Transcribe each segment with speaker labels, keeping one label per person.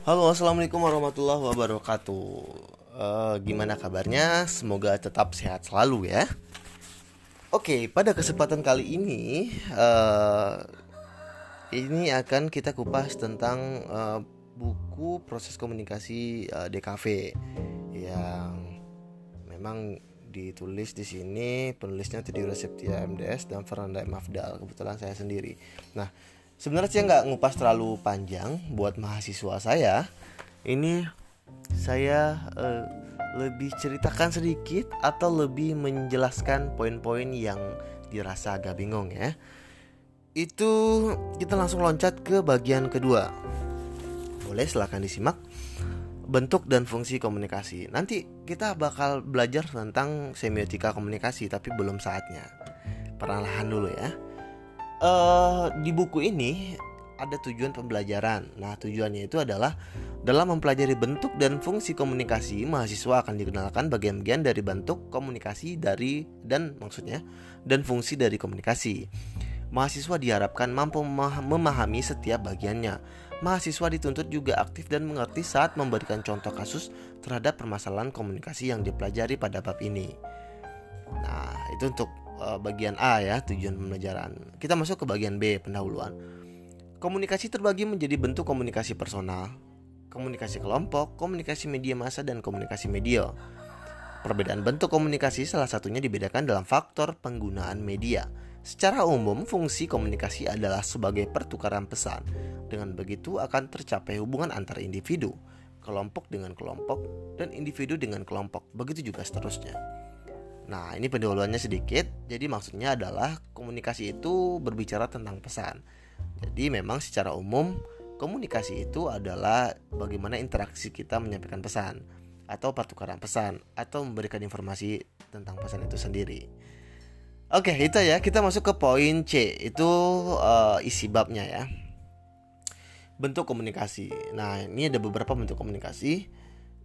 Speaker 1: Halo, assalamualaikum warahmatullahi wabarakatuh. Eh, gimana kabarnya? Semoga tetap sehat selalu ya. Oke, pada kesempatan kali ini, eh, ini akan kita kupas tentang eh, buku proses komunikasi eh, DKV yang memang ditulis di sini penulisnya Teddy Septia MDS dan Fernanda M. Afdal kebetulan saya sendiri. Nah, sebenarnya saya nggak ngupas terlalu panjang buat mahasiswa saya. Ini saya eh, lebih ceritakan sedikit atau lebih menjelaskan poin-poin yang dirasa agak bingung ya. Itu kita langsung loncat ke bagian kedua. Boleh silahkan disimak bentuk dan fungsi komunikasi. Nanti kita bakal belajar tentang semiotika komunikasi, tapi belum saatnya. Perlahan dulu ya. Uh, di buku ini ada tujuan pembelajaran. Nah, tujuannya itu adalah dalam mempelajari bentuk dan fungsi komunikasi, mahasiswa akan dikenalkan bagian-bagian dari bentuk komunikasi dari dan maksudnya dan fungsi dari komunikasi. Mahasiswa diharapkan mampu memahami setiap bagiannya mahasiswa dituntut juga aktif dan mengerti saat memberikan contoh kasus terhadap permasalahan komunikasi yang dipelajari pada bab ini. Nah, itu untuk uh, bagian A ya, tujuan pembelajaran. Kita masuk ke bagian B, pendahuluan. Komunikasi terbagi menjadi bentuk komunikasi personal, komunikasi kelompok, komunikasi media massa, dan komunikasi media. Perbedaan bentuk komunikasi salah satunya dibedakan dalam faktor penggunaan media. Secara umum, fungsi komunikasi adalah sebagai pertukaran pesan. Dengan begitu akan tercapai hubungan antar individu, kelompok dengan kelompok, dan individu dengan kelompok. Begitu juga seterusnya. Nah, ini pendahuluannya sedikit. Jadi maksudnya adalah komunikasi itu berbicara tentang pesan. Jadi memang secara umum komunikasi itu adalah bagaimana interaksi kita menyampaikan pesan atau pertukaran pesan atau memberikan informasi tentang pesan itu sendiri. Oke, itu ya. Kita masuk ke poin C. Itu uh, isi babnya ya. Bentuk komunikasi. Nah, ini ada beberapa bentuk komunikasi.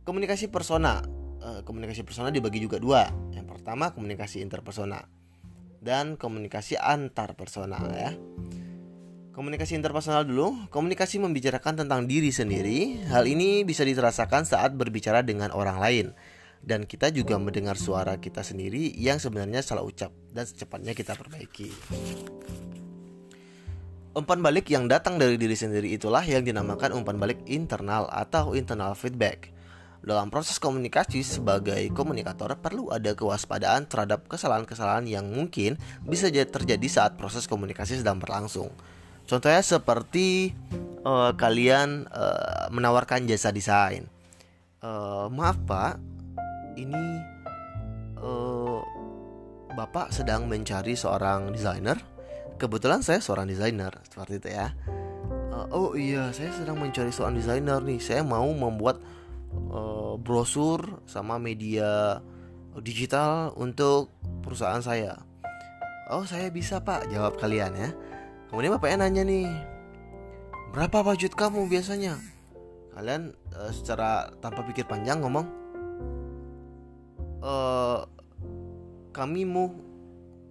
Speaker 1: Komunikasi persona. Uh, komunikasi persona dibagi juga dua. Yang pertama komunikasi interpersona dan komunikasi antar personal ya. Komunikasi interpersonal dulu. Komunikasi membicarakan tentang diri sendiri. Hal ini bisa dirasakan saat berbicara dengan orang lain dan kita juga mendengar suara kita sendiri yang sebenarnya salah ucap dan secepatnya kita perbaiki. Umpan balik yang datang dari diri sendiri itulah yang dinamakan umpan balik internal atau internal feedback. Dalam proses komunikasi sebagai komunikator perlu ada kewaspadaan terhadap kesalahan-kesalahan yang mungkin bisa terjadi saat proses komunikasi sedang berlangsung. Contohnya seperti uh, kalian uh, menawarkan jasa desain. Uh, maaf pak, ini uh, bapak sedang mencari seorang desainer. Kebetulan saya seorang desainer seperti itu ya. Oh iya, saya sedang mencari seorang desainer nih. Saya mau membuat uh, brosur sama media digital untuk perusahaan saya. Oh saya bisa pak, jawab kalian ya. Kemudian bapaknya nanya nih, berapa budget kamu biasanya? Kalian uh, secara tanpa pikir panjang ngomong, uh, kami mu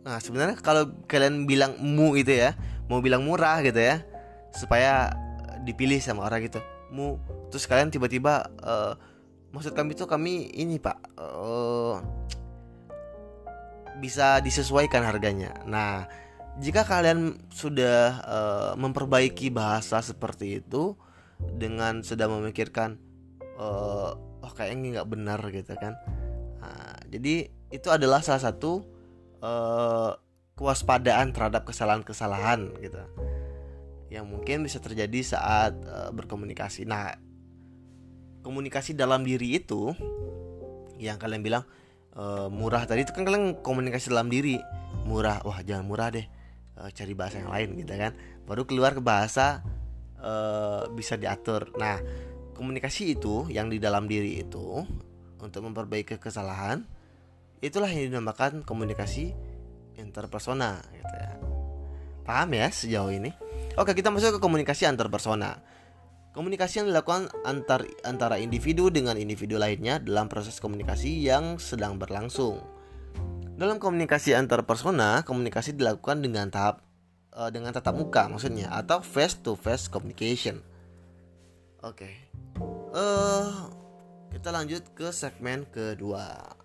Speaker 1: nah sebenarnya kalau kalian bilang mu itu ya mau bilang murah gitu ya supaya dipilih sama orang gitu mu terus kalian tiba-tiba uh, maksud kami itu kami ini pak uh, bisa disesuaikan harganya nah jika kalian sudah uh, memperbaiki bahasa seperti itu dengan sedang memikirkan uh, oh kayaknya nggak benar gitu kan Nah, jadi itu adalah salah satu uh, kewaspadaan terhadap kesalahan-kesalahan gitu yang mungkin bisa terjadi saat uh, berkomunikasi. Nah, komunikasi dalam diri itu yang kalian bilang uh, murah tadi itu kan kalian komunikasi dalam diri murah, wah jangan murah deh, uh, cari bahasa yang lain gitu kan. Baru keluar ke bahasa uh, bisa diatur. Nah, komunikasi itu yang di dalam diri itu untuk memperbaiki kesalahan itulah yang dinamakan komunikasi interpersona gitu ya. Paham ya sejauh ini? Oke, kita masuk ke komunikasi antar persona. Komunikasi yang dilakukan antar antara individu dengan individu lainnya dalam proses komunikasi yang sedang berlangsung. Dalam komunikasi antar persona, komunikasi dilakukan dengan tahap uh, dengan tatap muka maksudnya atau face to face communication. Oke. uh, kita lanjut ke segmen kedua.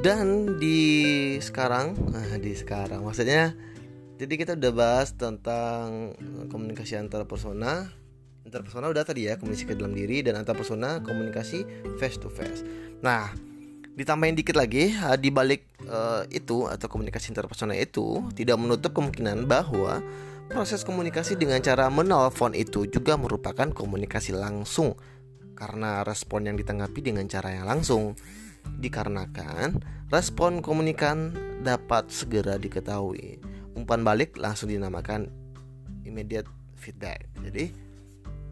Speaker 1: Dan di sekarang, nah di sekarang maksudnya jadi kita udah bahas tentang komunikasi antar persona. Antar persona udah tadi ya, komunikasi ke dalam diri dan antar persona komunikasi face to face. Nah, ditambahin dikit lagi eh, di balik uh, itu atau komunikasi antar persona itu tidak menutup kemungkinan bahwa proses komunikasi dengan cara menelpon itu juga merupakan komunikasi langsung karena respon yang ditanggapi dengan cara yang langsung dikarenakan respon komunikan dapat segera diketahui. Umpan balik langsung dinamakan immediate feedback. Jadi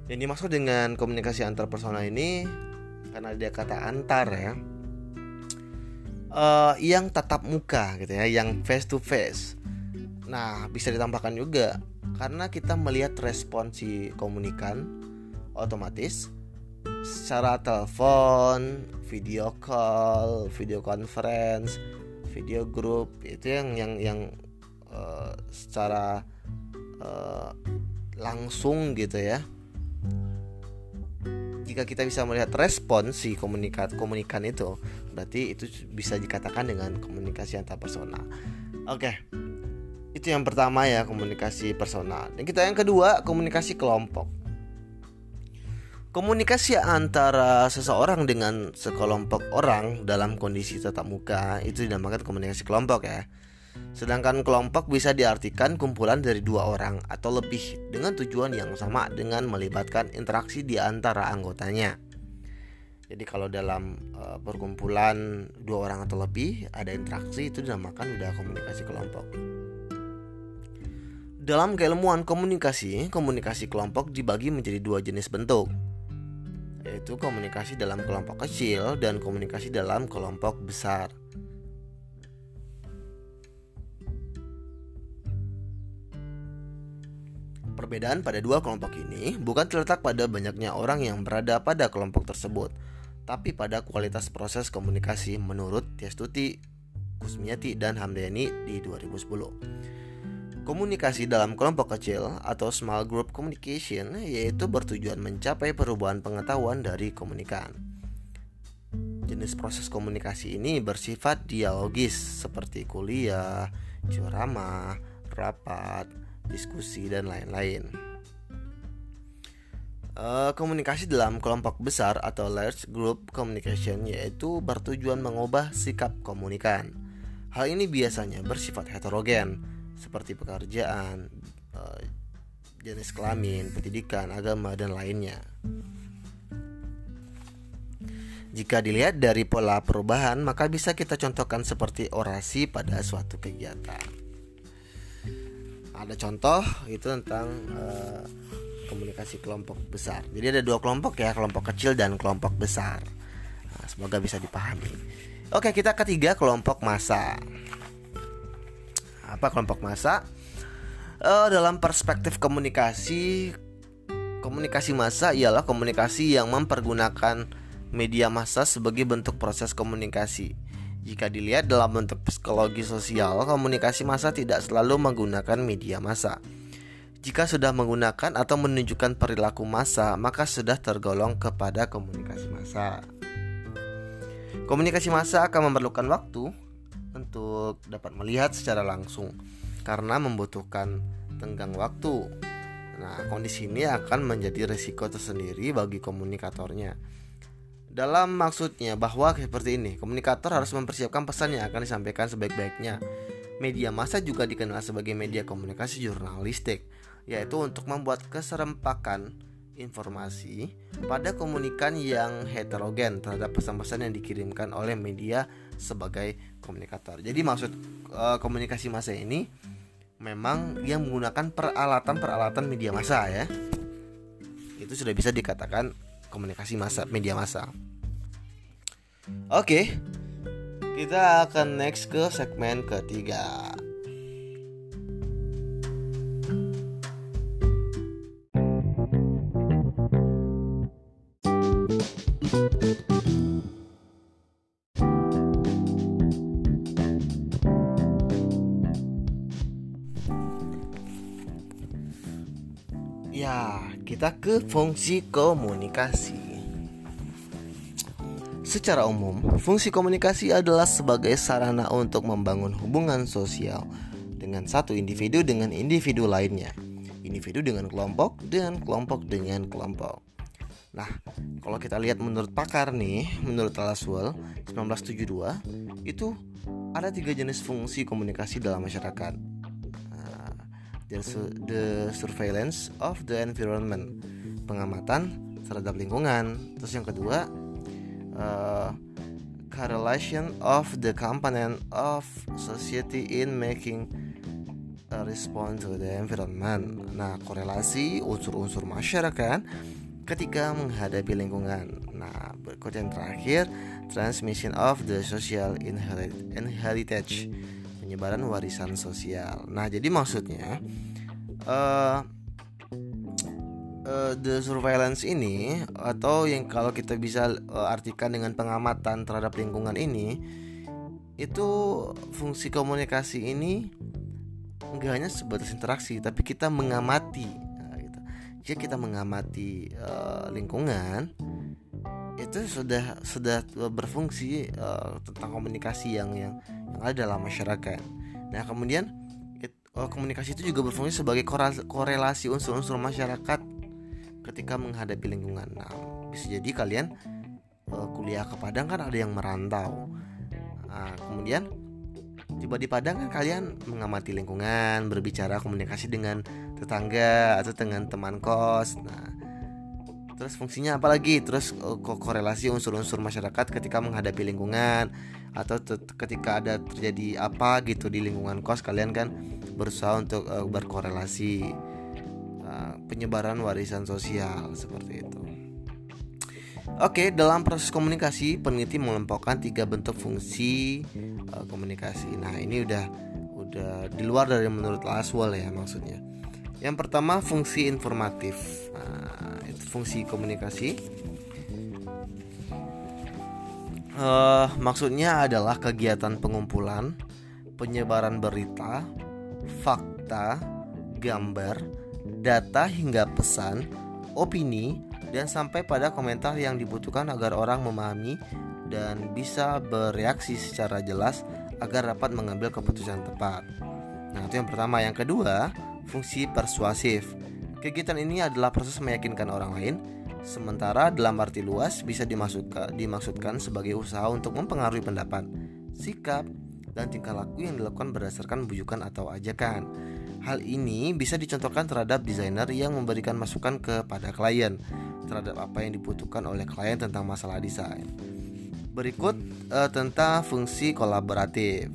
Speaker 1: yang dimaksud dengan komunikasi antar personal ini karena dia kata antar ya. Uh, yang tatap muka gitu ya, yang face to face. Nah, bisa ditambahkan juga karena kita melihat respon si komunikan otomatis secara telepon, video call, video conference, video group itu yang yang yang uh, secara uh, langsung gitu ya. Jika kita bisa melihat respon si komunikat komunikan itu, berarti itu bisa dikatakan dengan komunikasi antar personal. Oke. Itu yang pertama ya komunikasi personal. Dan kita yang kedua komunikasi kelompok. Komunikasi antara seseorang dengan sekelompok orang dalam kondisi tatap muka itu dinamakan komunikasi kelompok ya. Sedangkan kelompok bisa diartikan kumpulan dari dua orang atau lebih dengan tujuan yang sama dengan melibatkan interaksi di antara anggotanya. Jadi kalau dalam uh, perkumpulan dua orang atau lebih ada interaksi itu dinamakan udah komunikasi kelompok. Dalam keilmuan komunikasi, komunikasi kelompok dibagi menjadi dua jenis bentuk yaitu komunikasi dalam kelompok kecil dan komunikasi dalam kelompok besar. Perbedaan pada dua kelompok ini bukan terletak pada banyaknya orang yang berada pada kelompok tersebut, tapi pada kualitas proses komunikasi menurut Tiestuti, Kusmiati, dan Hamdani di 2010. Komunikasi dalam kelompok kecil atau small group communication yaitu bertujuan mencapai perubahan pengetahuan dari komunikan. Jenis proses komunikasi ini bersifat dialogis seperti kuliah, ceramah, rapat, diskusi, dan lain-lain. Uh, komunikasi dalam kelompok besar atau large group communication yaitu bertujuan mengubah sikap komunikan. Hal ini biasanya bersifat heterogen seperti pekerjaan, eh, jenis kelamin, pendidikan, agama, dan lainnya. Jika dilihat dari pola perubahan, maka bisa kita contohkan seperti orasi pada suatu kegiatan. Ada contoh itu tentang uh, komunikasi kelompok besar. Jadi ada dua kelompok ya, kelompok kecil dan kelompok besar. Nah, semoga bisa dipahami. Oke, kita ketiga kelompok masa apa kelompok massa? Uh, dalam perspektif komunikasi komunikasi massa ialah komunikasi yang mempergunakan media massa sebagai bentuk proses komunikasi. Jika dilihat dalam bentuk psikologi sosial komunikasi massa tidak selalu menggunakan media massa. Jika sudah menggunakan atau menunjukkan perilaku massa, maka sudah tergolong kepada komunikasi massa. Komunikasi massa akan memerlukan waktu, untuk dapat melihat secara langsung karena membutuhkan tenggang waktu. Nah, kondisi ini akan menjadi risiko tersendiri bagi komunikatornya. Dalam maksudnya bahwa seperti ini, komunikator harus mempersiapkan pesan yang akan disampaikan sebaik-baiknya. Media massa juga dikenal sebagai media komunikasi jurnalistik, yaitu untuk membuat keserempakan informasi pada komunikan yang heterogen terhadap pesan-pesan yang dikirimkan oleh media sebagai komunikator. Jadi maksud uh, komunikasi massa ini memang yang menggunakan peralatan-peralatan media massa ya. Itu sudah bisa dikatakan komunikasi massa media massa. Oke. Kita akan next ke segmen ketiga. Kita ke fungsi komunikasi. Secara umum, fungsi komunikasi adalah sebagai sarana untuk membangun hubungan sosial dengan satu individu dengan individu lainnya, individu dengan kelompok, dan kelompok dengan kelompok. Nah, kalau kita lihat menurut pakar nih, menurut Laswell 1972, itu ada tiga jenis fungsi komunikasi dalam masyarakat. Nah, the surveillance of the environment, pengamatan terhadap lingkungan. Terus yang kedua, uh, correlation of the component of society in making a response to the environment. Nah, korelasi unsur-unsur masyarakat ketika menghadapi lingkungan. Nah, berikut yang terakhir, transmission of the social inheritance, penyebaran warisan sosial. Nah, jadi maksudnya uh, uh, the surveillance ini atau yang kalau kita bisa uh, artikan dengan pengamatan terhadap lingkungan ini itu fungsi komunikasi ini enggak hanya sebatas interaksi tapi kita mengamati nah, gitu. jika kita mengamati uh, lingkungan itu sudah sudah berfungsi uh, tentang komunikasi yang yang yang ada dalam masyarakat nah kemudian it, uh, komunikasi itu juga berfungsi sebagai korelasi unsur-unsur masyarakat ketika menghadapi lingkungan. Nah, bisa jadi kalian uh, kuliah ke Padang kan ada yang merantau. Nah, kemudian tiba di Padang kan kalian mengamati lingkungan, berbicara komunikasi dengan tetangga atau dengan teman kos. Nah, terus fungsinya apa lagi? Terus uh, korelasi unsur-unsur masyarakat ketika menghadapi lingkungan atau ketika ada terjadi apa gitu di lingkungan kos kalian kan berusaha untuk uh, berkorelasi penyebaran warisan sosial seperti itu. Oke, dalam proses komunikasi peneliti mengelompokkan tiga bentuk fungsi uh, komunikasi. Nah, ini udah udah di luar dari menurut Laswell ya maksudnya. Yang pertama fungsi informatif. Nah, itu fungsi komunikasi. Uh, maksudnya adalah kegiatan pengumpulan, penyebaran berita, fakta, gambar, data hingga pesan, opini, dan sampai pada komentar yang dibutuhkan agar orang memahami dan bisa bereaksi secara jelas agar dapat mengambil keputusan tepat. Nah, itu yang pertama. Yang kedua, fungsi persuasif. Kegiatan ini adalah proses meyakinkan orang lain, sementara dalam arti luas bisa dimaksudkan, dimaksudkan sebagai usaha untuk mempengaruhi pendapat, sikap, dan tingkah laku yang dilakukan berdasarkan bujukan atau ajakan. Hal ini bisa dicontohkan terhadap desainer yang memberikan masukan kepada klien terhadap apa yang dibutuhkan oleh klien tentang masalah desain. Berikut uh, tentang fungsi kolaboratif.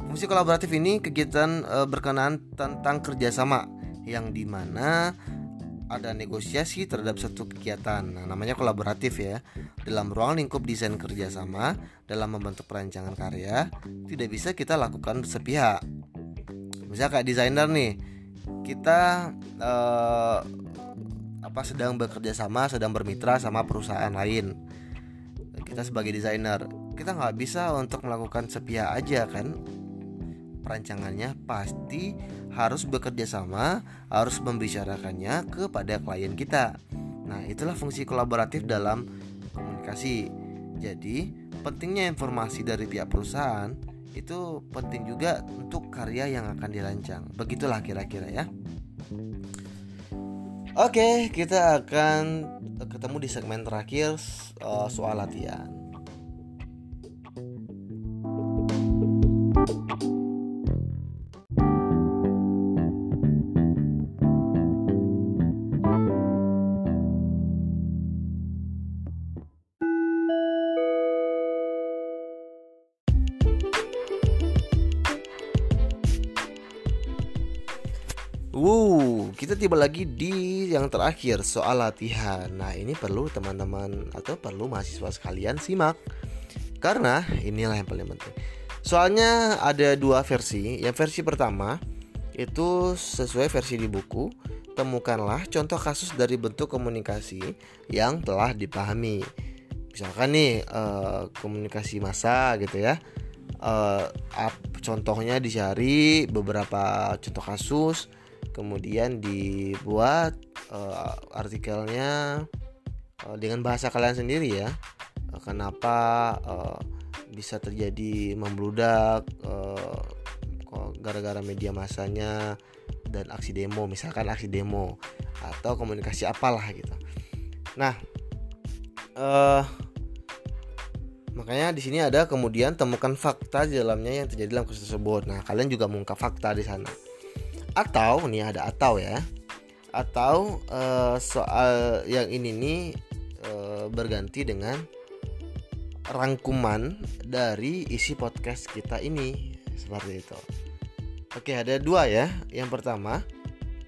Speaker 1: Fungsi kolaboratif ini kegiatan uh, berkenaan tentang kerjasama yang di mana ada negosiasi terhadap satu kegiatan. Nah, namanya kolaboratif ya. Dalam ruang lingkup desain kerjasama dalam membentuk perancangan karya, tidak bisa kita lakukan sepihak misalnya kayak desainer nih kita uh, apa sedang bekerja sama sedang bermitra sama perusahaan lain kita sebagai desainer kita nggak bisa untuk melakukan sepihak aja kan perancangannya pasti harus bekerja sama harus membicarakannya kepada klien kita nah itulah fungsi kolaboratif dalam komunikasi jadi pentingnya informasi dari pihak perusahaan itu penting juga untuk karya yang akan dirancang. Begitulah kira-kira ya. Oke, kita akan ketemu di segmen terakhir uh, soal latihan. Wow, kita tiba lagi di yang terakhir soal latihan. Nah, ini perlu teman-teman atau perlu mahasiswa sekalian simak. Karena inilah yang paling penting. Soalnya ada dua versi. Yang versi pertama itu sesuai versi di buku. Temukanlah contoh kasus dari bentuk komunikasi yang telah dipahami. Misalkan nih uh, komunikasi massa gitu ya. Uh, contohnya dicari beberapa contoh kasus, kemudian dibuat uh, artikelnya uh, dengan bahasa kalian sendiri ya. Uh, kenapa uh, bisa terjadi membludak uh, gara-gara media masanya dan aksi demo misalkan aksi demo atau komunikasi apalah gitu. Nah uh, makanya di sini ada kemudian temukan fakta di dalamnya yang terjadi dalam kasus tersebut. Nah kalian juga mengungkap fakta di sana atau nih ada atau ya atau uh, soal yang ini nih uh, berganti dengan rangkuman dari isi podcast kita ini seperti itu. Oke, ada dua ya. Yang pertama,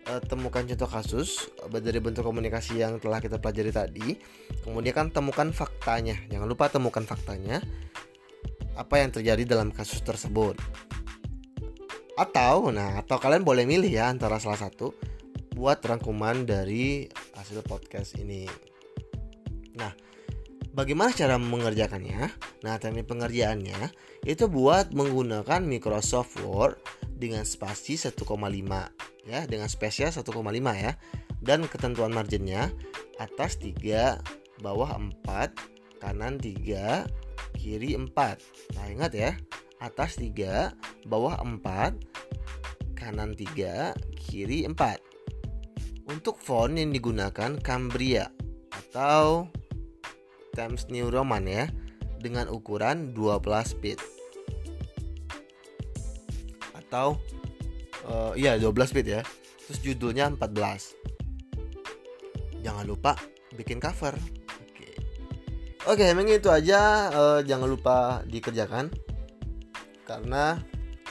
Speaker 1: uh, temukan contoh kasus dari bentuk komunikasi yang telah kita pelajari tadi. Kemudian kan temukan faktanya. Jangan lupa temukan faktanya. Apa yang terjadi dalam kasus tersebut. Atau, nah, atau kalian boleh milih ya antara salah satu buat rangkuman dari hasil podcast ini. Nah, bagaimana cara mengerjakannya? Nah, teknik pengerjaannya itu buat menggunakan Microsoft Word dengan spasi 1,5 ya dengan spesial 1,5 ya dan ketentuan marginnya atas 3 bawah 4 kanan 3 kiri 4 nah ingat ya atas 3 bawah 4 kanan 3 kiri 4 untuk font yang digunakan Cambria atau Times New Roman ya dengan ukuran 12 bit atau uh, iya 12 bit ya. Terus judulnya 14. Jangan lupa bikin cover. Oke. Oke, memang itu aja uh, jangan lupa dikerjakan. Karena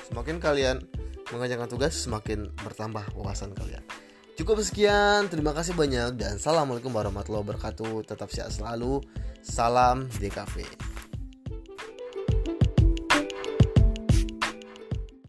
Speaker 1: semakin kalian mengerjakan tugas semakin bertambah wawasan kalian. Cukup sekian, terima kasih banyak dan assalamualaikum warahmatullahi wabarakatuh. Tetap sehat selalu. Salam DKV.